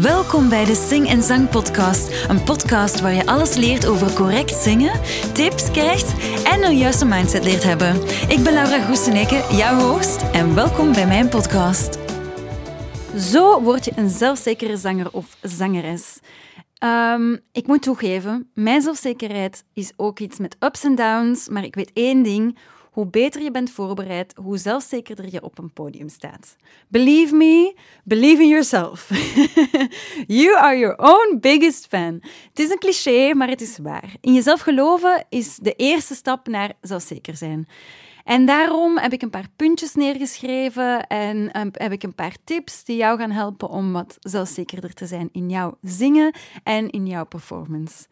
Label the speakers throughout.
Speaker 1: Welkom bij de Sing en Zang Podcast. Een podcast waar je alles leert over correct zingen, tips krijgt en een juiste mindset leert hebben. Ik ben Laura Goeseneke, jouw host, en welkom bij mijn podcast. Zo word je een zelfzekere zanger of zangeres. Ehm, ik moet toegeven, mijn zelfzekerheid is ook iets met ups en downs, maar ik weet één ding. Hoe beter je bent voorbereid, hoe zelfzekerder je op een podium staat. Believe me, believe in yourself. you are your own biggest fan. Het is een cliché, maar het is waar. In jezelf geloven is de eerste stap naar zelfzeker zijn. En daarom heb ik een paar puntjes neergeschreven en heb ik een paar tips die jou gaan helpen om wat zelfzekerder te zijn in jouw zingen en in jouw performance.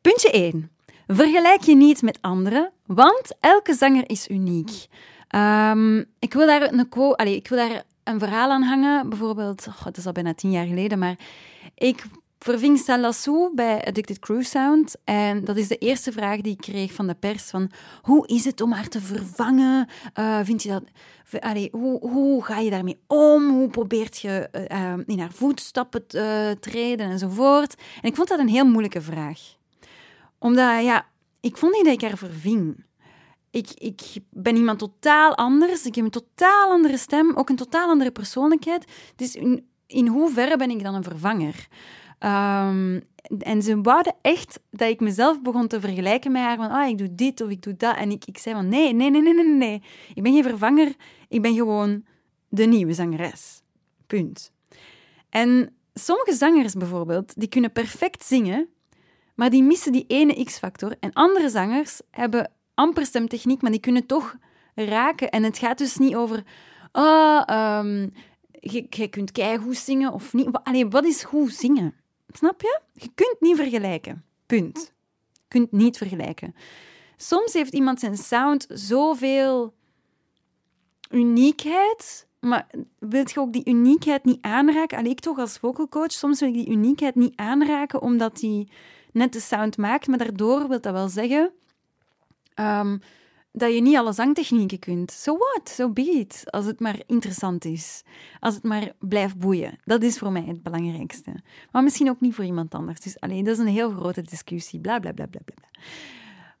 Speaker 1: Puntje 1. Vergelijk je niet met anderen, want elke zanger is uniek. Um, ik, wil daar een ik wil daar een verhaal aan hangen. Bijvoorbeeld, oh, dat is al bijna tien jaar geleden, maar ik verving Salassou bij Addicted Crew Sound. En dat is de eerste vraag die ik kreeg van de pers. Van, hoe is het om haar te vervangen? Uh, vind je dat... Hoe, hoe ga je daarmee om? Hoe probeert je uh, in haar voetstappen te treden enzovoort? En ik vond dat een heel moeilijke vraag. Omdat, ja, ik vond niet dat ik haar verving. Ik, ik ben iemand totaal anders. Ik heb een totaal andere stem, ook een totaal andere persoonlijkheid. Dus in, in hoeverre ben ik dan een vervanger? Um, en ze wouden echt dat ik mezelf begon te vergelijken met haar. Van, ah, ik doe dit of ik doe dat. En ik, ik zei van, nee, nee, nee, nee, nee, nee. Ik ben geen vervanger. Ik ben gewoon de nieuwe zangeres. Punt. En sommige zangers bijvoorbeeld, die kunnen perfect zingen, maar die missen die ene x-factor. En andere zangers hebben amper stemtechniek, maar die kunnen toch raken. En het gaat dus niet over... Oh, um, je, je kunt keigoed zingen of niet. Allee, wat is goed zingen? Snap je? Je kunt niet vergelijken. Punt. Je kunt niet vergelijken. Soms heeft iemand zijn sound zoveel uniekheid, maar wil je ook die uniekheid niet aanraken? Allee, ik toch als vocal coach, soms wil ik die uniekheid niet aanraken, omdat hij net de sound maakt, maar daardoor wil dat wel zeggen um, dat je niet alle zangtechnieken kunt. So what? So be it. Als het maar interessant is. Als het maar blijft boeien. Dat is voor mij het belangrijkste. Maar misschien ook niet voor iemand anders. Dus alleen, dat is een heel grote discussie. Bla, bla, bla, bla, bla.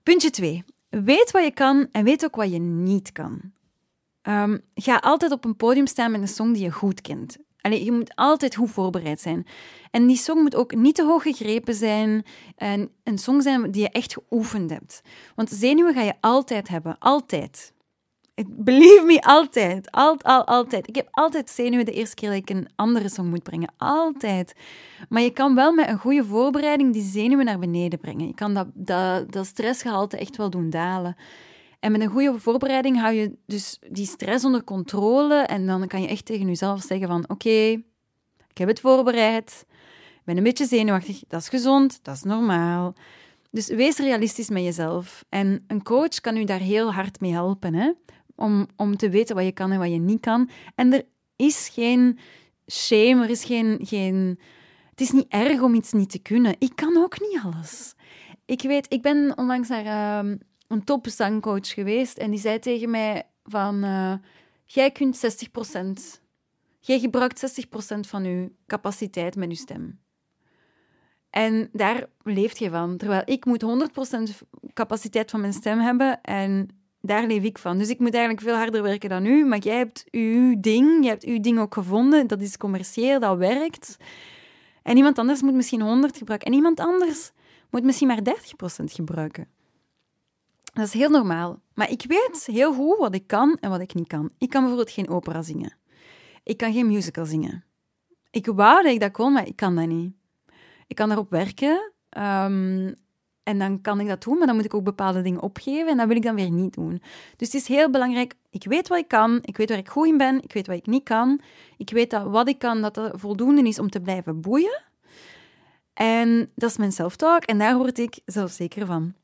Speaker 1: Puntje 2. Weet wat je kan en weet ook wat je niet kan. Um, ga altijd op een podium staan met een song die je goed kent. Je moet altijd goed voorbereid zijn. En die song moet ook niet te hoog gegrepen zijn. En een song zijn die je echt geoefend hebt. Want zenuwen ga je altijd hebben. Altijd. Believe me, altijd. Al, al, altijd. Ik heb altijd zenuwen de eerste keer dat ik een andere song moet brengen. Altijd. Maar je kan wel met een goede voorbereiding die zenuwen naar beneden brengen. Je kan dat, dat, dat stressgehalte echt wel doen dalen. En met een goede voorbereiding hou je dus die stress onder controle en dan kan je echt tegen jezelf zeggen van oké, ik heb het voorbereid, ik ben een beetje zenuwachtig, dat is gezond, dat is normaal. Dus wees realistisch met jezelf. En een coach kan u daar heel hard mee helpen, hè? Om, om te weten wat je kan en wat je niet kan. En er is geen shame, er is geen, geen... Het is niet erg om iets niet te kunnen. Ik kan ook niet alles. Ik weet, ik ben onlangs naar... Uh, een top zangcoach geweest en die zei tegen mij van, uh, jij kunt 60%, jij gebruikt 60% van je capaciteit met je stem. En daar leeft je van. Terwijl ik moet 100% capaciteit van mijn stem hebben en daar leef ik van. Dus ik moet eigenlijk veel harder werken dan u, maar jij hebt uw ding, je hebt uw ding ook gevonden, dat is commercieel, dat werkt. En iemand anders moet misschien 100 gebruiken en iemand anders moet misschien maar 30% gebruiken. Dat is heel normaal. Maar ik weet heel goed wat ik kan en wat ik niet kan. Ik kan bijvoorbeeld geen opera zingen. Ik kan geen musical zingen. Ik wou dat ik dat kon, maar ik kan dat niet. Ik kan daarop werken um, en dan kan ik dat doen, maar dan moet ik ook bepaalde dingen opgeven en dat wil ik dan weer niet doen. Dus het is heel belangrijk, ik weet wat ik kan, ik weet waar ik goed in ben, ik weet wat ik niet kan. Ik weet dat wat ik kan, dat voldoende is om te blijven boeien. En dat is mijn self-talk en daar word ik zelf zeker van.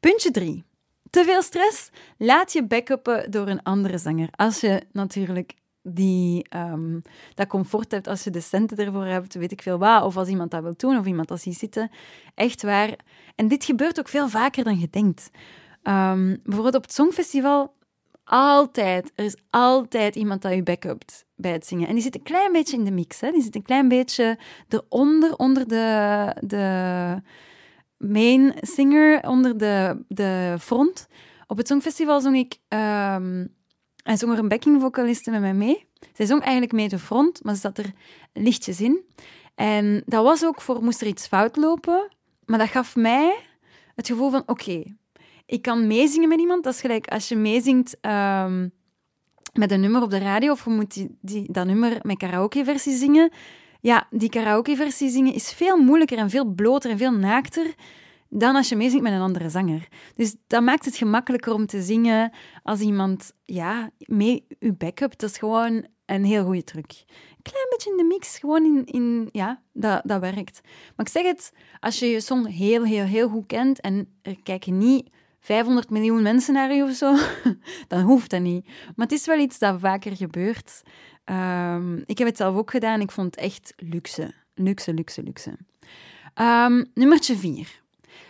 Speaker 1: Puntje 3. Te veel stress? Laat je backuppen door een andere zanger. Als je natuurlijk die, um, dat comfort hebt, als je de centen ervoor hebt, weet ik veel wat, of als iemand dat wil doen, of iemand dat ziet zitten. Echt waar. En dit gebeurt ook veel vaker dan je denkt. Um, bijvoorbeeld op het Songfestival, altijd, er is altijd iemand dat je backupt. bij het zingen. En die zit een klein beetje in de mix. Hè. Die zit een klein beetje eronder, onder de, de main singer, onder de, de front. Op het Songfestival zong ik... Um, en zong er een backing vocaliste met mij mee. Zij zong eigenlijk mee de front, maar ze zat er lichtjes in. En dat was ook voor, moest er iets fout lopen, maar dat gaf mij het gevoel van, oké, ik kan meezingen met iemand. Dat is gelijk als je meezingt um, met een nummer op de radio, of je moet die, die, dat nummer met karaoke-versie zingen. Ja, die karaoke-versie zingen is veel moeilijker en veel bloter en veel naakter dan als je meezingt met een andere zanger. Dus dat maakt het gemakkelijker om te zingen als iemand ja, mee je backup. Dat is gewoon een heel goede truc. Een klein beetje in de mix, gewoon in, in ja, dat, dat werkt. Maar ik zeg het, als je je song heel, heel, heel goed kent en er kijken niet 500 miljoen mensen naar je of zo, dan hoeft dat niet. Maar het is wel iets dat vaker gebeurt. Um, ik heb het zelf ook gedaan. Ik vond het echt luxe. Luxe, luxe, luxe. Um, nummertje 4.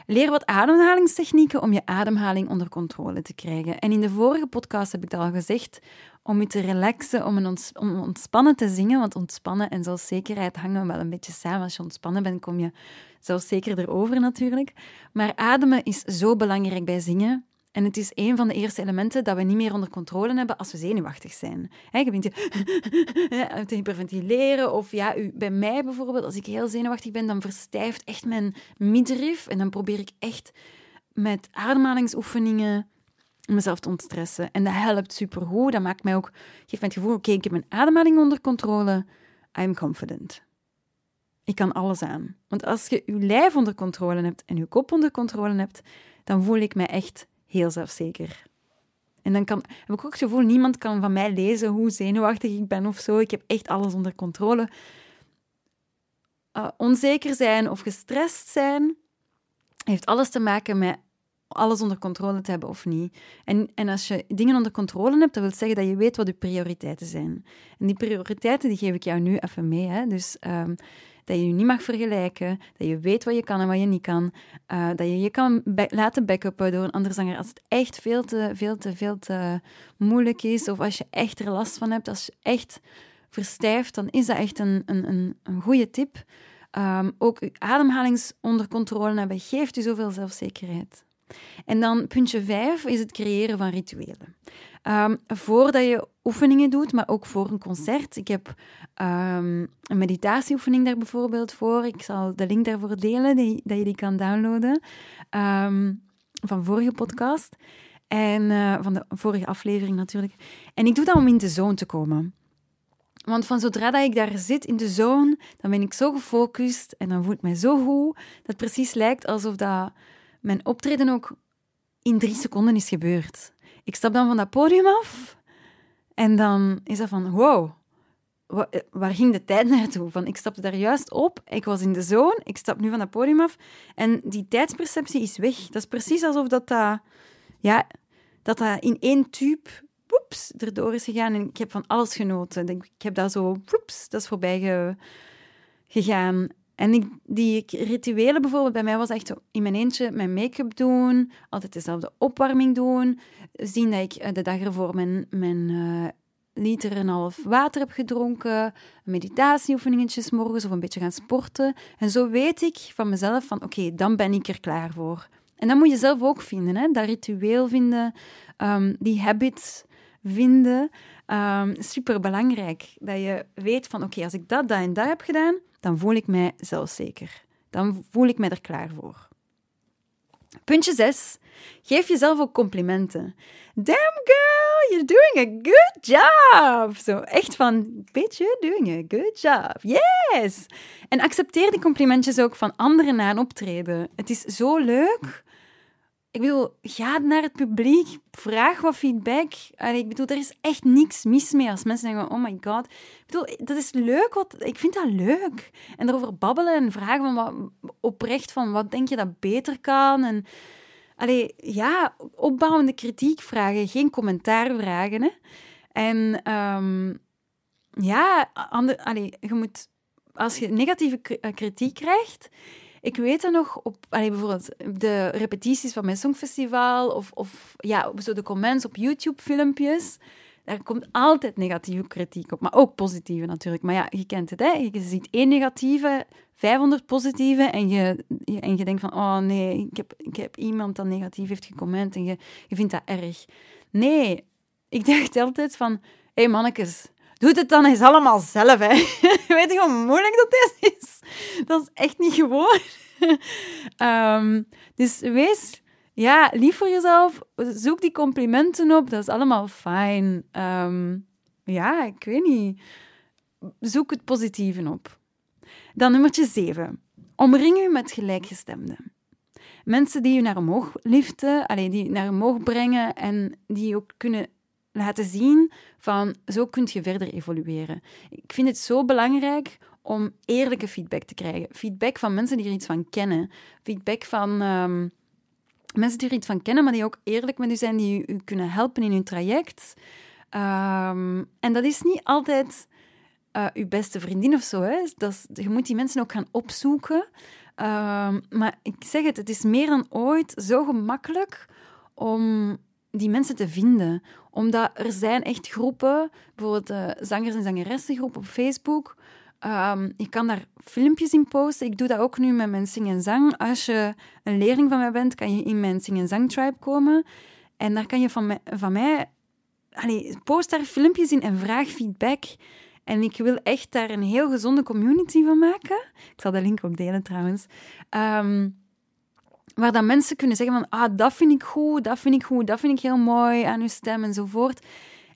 Speaker 1: Leer wat ademhalingstechnieken om je ademhaling onder controle te krijgen. En in de vorige podcast heb ik dat al gezegd, om je te relaxen, om, een om ontspannen te zingen. Want ontspannen en zelfzekerheid hangen wel een beetje samen. Als je ontspannen bent, kom je zelfzeker erover natuurlijk. Maar ademen is zo belangrijk bij zingen. En het is een van de eerste elementen dat we niet meer onder controle hebben als we zenuwachtig zijn. He, je bent te hyperventileren. Of ja, u, bij mij bijvoorbeeld, als ik heel zenuwachtig ben, dan verstijft echt mijn middenrif. En dan probeer ik echt met ademhalingsoefeningen mezelf te ontstressen. En dat helpt supergoed. Dat maakt mij ook, geeft mij het gevoel, oké, ik heb mijn ademhaling onder controle. I'm confident. Ik kan alles aan. Want als je je lijf onder controle hebt en je kop onder controle hebt, dan voel ik mij echt heel zelfzeker. En dan kan, heb ik ook het gevoel, niemand kan van mij lezen hoe zenuwachtig ik ben of zo. Ik heb echt alles onder controle. Uh, onzeker zijn of gestrest zijn heeft alles te maken met alles onder controle te hebben of niet. En, en als je dingen onder controle hebt, dat wil zeggen dat je weet wat je prioriteiten zijn. En die prioriteiten die geef ik jou nu even mee. Hè? Dus um, dat je je niet mag vergelijken, dat je weet wat je kan en wat je niet kan, uh, dat je je kan laten backuppen door een andere zanger als het echt veel te, veel te, veel te moeilijk is, of als je echt er last van hebt, als je echt verstijft, dan is dat echt een, een, een, een goede tip. Um, ook ademhalings onder controle hebben geeft je zoveel zelfzekerheid. En dan puntje vijf is het creëren van rituelen. Um, voordat je oefeningen doet, maar ook voor een concert. Ik heb um, een meditatieoefening daar bijvoorbeeld voor. Ik zal de link daarvoor delen, die, dat je die kan downloaden. Um, van vorige podcast. En uh, van de vorige aflevering natuurlijk. En ik doe dat om in de zone te komen. Want van zodra dat ik daar zit in de zone, dan ben ik zo gefocust en dan voel ik mij zo goed, dat het precies lijkt alsof dat mijn optreden ook in drie seconden is gebeurd. Ik stap dan van dat podium af en dan is dat van, wow, waar ging de tijd naartoe? Van, ik stapte daar juist op, ik was in de zone, ik stap nu van dat podium af en die tijdsperceptie is weg. Dat is precies alsof dat, dat, ja, dat, dat in één tube woeps, erdoor is gegaan en ik heb van alles genoten. Ik heb dat zo, woeps, dat is voorbij gegaan. En ik, die rituelen bijvoorbeeld, bij mij was echt in mijn eentje mijn make-up doen, altijd dezelfde opwarming doen, zien dat ik eh, de dag ervoor mijn, mijn uh, liter en half water heb gedronken, meditatieoefeningetjes morgens of een beetje gaan sporten. En zo weet ik van mezelf van oké, dan ben ik er klaar voor. En dat moet je zelf ook vinden, hè? dat ritueel vinden, um, die habits vinden. Um, ehm, Super belangrijk dat je weet van oké, als ik dat, dat en dat heb gedaan, dan voel ik mij zelfzeker. Dan voel ik mij er klaar voor. Puntje 6. Geef jezelf ook complimenten. Damn girl, you're doing a good job. Zo echt van, bitch, you're doing a good job. Yes! En accepteer die complimentjes ook van anderen na een optreden. Het is zo leuk ik bedoel, ga naar het publiek, vraag wat feedback. Allee, ik bedoel, er is echt niks mis mee als mensen zeggen, oh my god. Ik bedoel, dat is leuk, wat, ik vind dat leuk. En erover babbelen en vragen van wat, oprecht van, wat denk je dat beter kan? En, allee, ja, opbouwende kritiek vragen, geen commentaar vragen. Hè. En um, ja, ander, allee, je moet, als je negatieve kritiek krijgt ik weet er nog op bijvoorbeeld de repetities van mijn songfestival of, of ja, zo de comments op YouTube-filmpjes. daar komt altijd negatieve kritiek op, maar ook positieve natuurlijk. Maar ja, je kent het, hè? Je ziet één negatieve, 500 positieve en je, en je denkt van, oh nee, ik heb, ik heb iemand dat negatief heeft gecomment en je, je vindt dat erg. Nee, ik dacht altijd van, hé hey mannetjes, doe het dan eens allemaal zelf, hè. Weet je hoe moeilijk dat is? Dat is echt niet gewoon. um, dus wees ja, lief voor jezelf. Zoek die complimenten op. Dat is allemaal fijn. Um, ja, ik weet niet. Zoek het positieve op. Dan nummertje 7. Omring je met gelijkgestemden. Mensen die je naar omhoog liften, alleen die je naar omhoog brengen en die ook kunnen laten zien van zo kun je verder evolueren. Ik vind het zo belangrijk om eerlijke feedback te krijgen. Feedback van mensen die er iets van kennen. Feedback van um, mensen die er iets van kennen, maar die ook eerlijk met u zijn, die u, kunnen helpen in uw traject. Um, en dat is niet altijd uh, uw beste vriendin of zo. Hè. Dat je moet die mensen ook gaan opzoeken. Um, maar ik zeg het, het is meer dan ooit zo gemakkelijk om die mensen te vinden. Omdat er zijn echt groepen, bijvoorbeeld de zangers- en zangeressengroep op Facebook. Um, je kan daar filmpjes in posten. Ik doe dat ook nu met mijn Sing en Zang. Als je een leerling van mij bent, kan je in mijn Sing en Zang tribe komen. En daar kan je van mij, van mij post daar filmpjes in en vraag feedback. En ik wil echt daar een heel gezonde community van maken. Ik zal de link ook delen trouwens. Um, waar dan mensen kunnen zeggen van, ah, dat vind ik goed, dat vind ik goed, dat vind ik heel mooi aan uw stem enzovoort.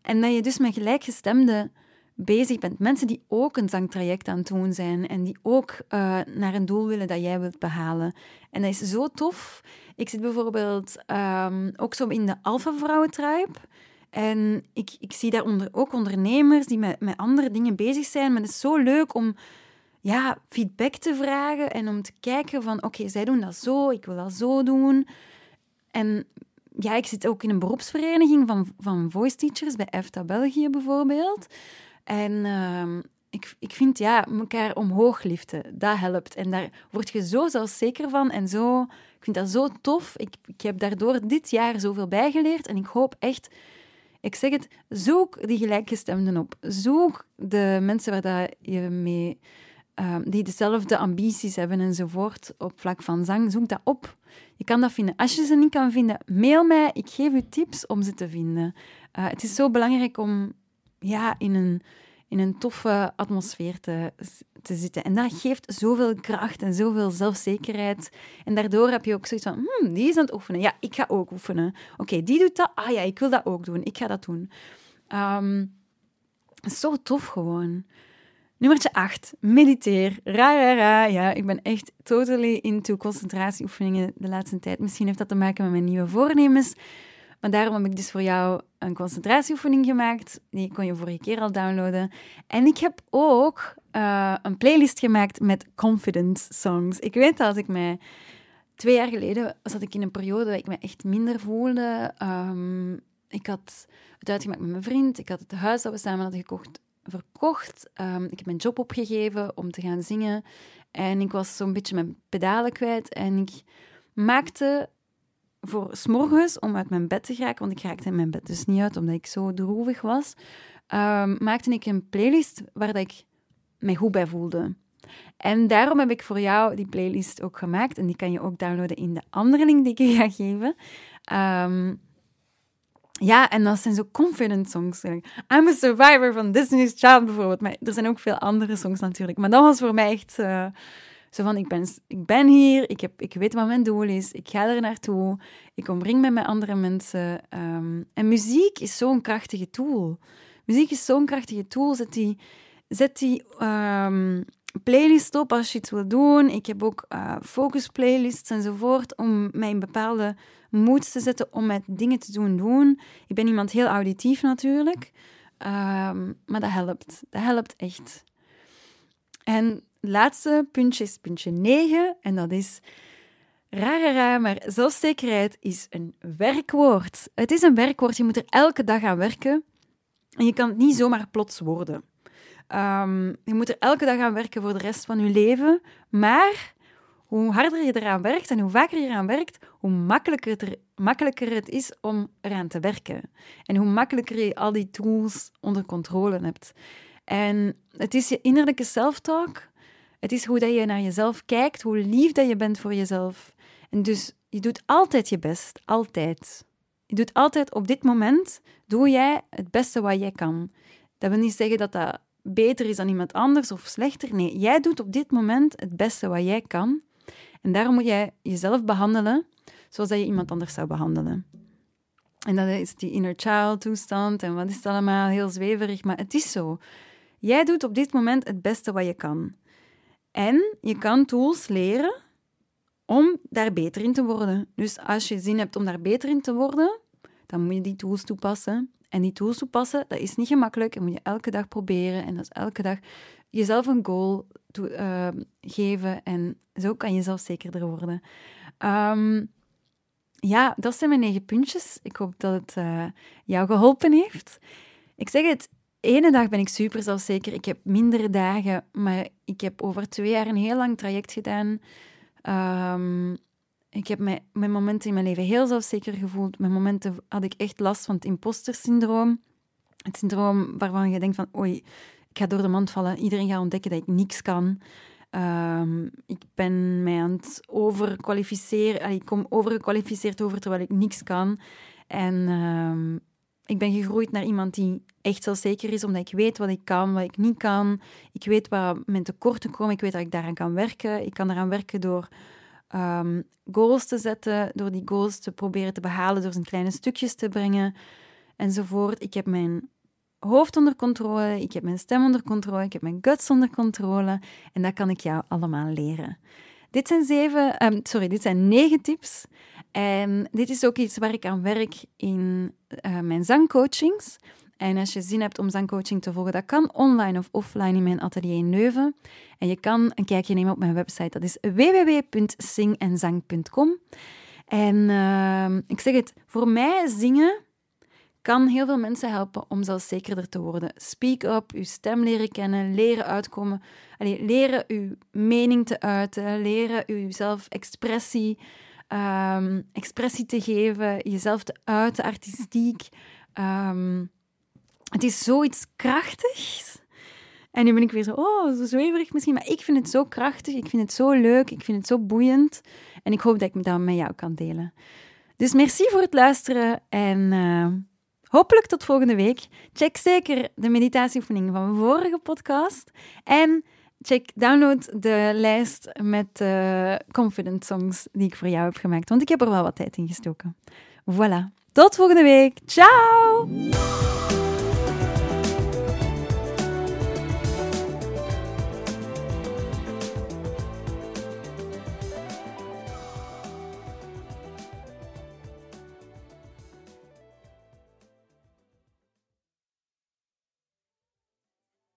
Speaker 1: En dat je dus met gelijkgestemden bezig bent. Mensen die ook een zangtraject aan het doen zijn en die ook uh, naar een doel willen dat jij wilt behalen. En dat is zo tof. Ik zit bijvoorbeeld um, ook zo in de Alpha Vrouwen Tribe. En ik, ik zie daar onder, ook ondernemers die met, met andere dingen bezig zijn. Maar het is zo leuk om ja, feedback te vragen en om te kijken van oké, zij doen dat zo, ik wil dat zo doen. En ja, ik zit ook in een beroepsvereniging van, van voice teachers bij EFTA België bijvoorbeeld. En uh, ik, ik vind ja, elkaar omhoog liften, dat helpt. En daar word je zo zelfzeker van en zo. Ik vind dat zo tof. Ik, ik heb daardoor dit jaar zoveel bijgeleerd en ik hoop echt ik zeg het, zoek die gelijkgestemden op. Zoek de mensen waar dat je mee Ehm, die dezelfde ambities hebben enzovoort op vlak van zang, zoek dat op. Je kan dat vinden. Als je ze niet kan vinden, mail mij. Ik geef u tips om ze te vinden. Uh, het is zo belangrijk om ja, in, een, in een toffe atmosfeer te, te zitten. En dat geeft zoveel kracht en zoveel zelfzekerheid. En daardoor heb je ook zoiets van, hmm, die is aan het oefenen. Ja, ik ga ook oefenen. Oké, die doet dat. Ah ja, ik wil dat ook doen. Ik ga dat doen. Um, zo tof gewoon. Nummertje 8. Mediteer. Ra, ra, ra. Ja, ik ben echt totally into concentratieoefeningen de laatste tijd. Misschien heeft dat te maken met mijn nieuwe voornemens. Maar daarom heb ik dus voor jou een concentratieoefening gemaakt. Die kon je vorige keer al downloaden. En ik heb ook uh, een playlist gemaakt met confidence songs. Ik weet dat ik mij... Twee jaar geleden zat ik in een periode waar ik me echt minder voelde. Um, ik had het uitgemaakt met mijn vriend. Ik had het huis dat we samen hadden gekocht verkocht. Um, ik heb mijn job opgegeven om te gaan zingen. En ik was zo'n beetje mijn pedalen kwijt. En ik maakte voor s'morgens, om uit mijn bed te geraken, want ik raakte in mijn bed dus niet uit, omdat ik zo droevig was, um, maakte ik een playlist waar dat ik mij goed bij voelde. En daarom heb ik voor jou die playlist ook gemaakt. En die kan je ook downloaden in de andere link die ik je ga geven. Um, ja, en dat zijn zo confident songs. I'm a survivor van Disney's Child bijvoorbeeld. Maar er zijn ook veel andere songs natuurlijk. Maar dat was voor mij echt uh, zo van, ik ben, ik ben hier, ik, heb, ik weet wat mijn doel is, ik ga er naartoe, ik omring me met andere mensen. Um, en muziek is zo'n krachtige tool. Muziek is zo'n krachtige tool. Zet die, zet die um, playlist op als je iets wil doen. Ik heb ook uh, focus playlists enzovoort om mij bepaalde moed te zetten om met dingen te doen doen. Ik ben iemand heel auditief natuurlijk, um, maar dat helpt. Dat helpt echt. En laatste puntje is puntje 9 en dat is Rare maar zelfzekerheid is een werkwoord. Het is een werkwoord, je moet er elke dag aan werken. En je kan het niet zomaar plots worden. Um, je moet er elke dag aan werken voor de rest van je leven. Maar hoe harder je eraan werkt en hoe vaker je eraan werkt, hoe makkelijker het, makkelijker het is om eraan te werken. En hoe makkelijker je al die tools onder controle hebt. En het is je innerlijke self-talk. Het is hoe dat je naar jezelf kijkt, hoe lief dat je bent voor jezelf. En dus je doet altijd je best, altijd. Je doet altijd op dit moment, doe jij het beste wat jij kan. Dat wil niet zeggen dat dat beter is dan iemand anders of slechter. Nee, jij doet op dit moment het beste wat jij kan. En daarom moet jij jezelf behandelen zoals dat je iemand anders zou behandelen. En dat is die inner child toestand en wat is het allemaal heel zweverig, maar het is zo. Jij doet op dit moment het beste wat je kan. En je kan tools leren om daar beter in te worden. Dus als je zin hebt om daar beter in te worden, dan moet je die tools toepassen. En die tools toepassen, dat is niet gemakkelijk. Dat moet je elke dag proberen. En dat is elke dag jezelf een goal uh, geven. En zo kan je zelfzekerder worden. Um, ja, dat zijn mijn negen puntjes. Ik hoop dat het uh, jou geholpen heeft. Ik zeg het, ene dag ben ik super zelfzeker. Ik heb mindere dagen, maar ik heb over twee jaar een heel lang traject gedaan. Um, ik heb mij, mijn momenten in mijn leven heel zelfzeker gevoeld. Mijn momenten had ik echt last van het imposter-syndroom. Het syndroom waarvan je denkt van, oei, ik ga door de mand vallen. Iedereen gaat ontdekken dat ik niks kan. Um, ik ben mij aan het overkwalificeren. Ik kom overgekwalificeerd over terwijl ik niks kan. En um, ik ben gegroeid naar iemand die echt zelfzeker is, omdat ik weet wat ik kan, wat ik niet kan. Ik weet waar mijn tekorten komen. Ik weet dat ik daaraan kan werken. Ik kan eraan werken door um, goals te zetten, door die goals te proberen te behalen, door ze in kleine stukjes te brengen, enzovoort. Ik heb mijn hoofd onder controle, ik heb mijn stem onder controle, ik heb mijn guts onder controle en dat kan ik jou allemaal leren. Dit zijn, zeven, um, sorry, dit zijn negen tips. En dit is ook iets waar ik aan werk in uh, mijn zangcoachings. En als je zin hebt om zangcoaching te volgen, dat kan online of offline in mijn atelier in. En je kan een kijkje nemen op mijn website. Dat is www.zingenzang.com. En uh, ik zeg het, voor mij zingen kan heel veel mensen helpen om zelfzekerder te worden. Speak up, uw stem leren kennen, leren uitkomen, allee, leren uw mening te uiten, leren uw zelfexpressie um, expressie te geven, jezelf te uiten, artistiek. Um, het is zoiets krachtigs. En nu ben ik weer zo, oh, zo zweverig misschien, maar ik vind het zo krachtig, ik vind het zo leuk, ik vind het zo boeiend. En ik hoop dat ik dat met jou kan delen. Dus merci voor het luisteren en uh, hopelijk tot volgende week. Check zeker de meditatieoefening van mijn vorige podcast. En check, download de lijst met uh, confident songs die ik voor jou heb gemaakt, want ik heb er wel wat tijd in gestoken. Voilà. Tot volgende week. Ciao!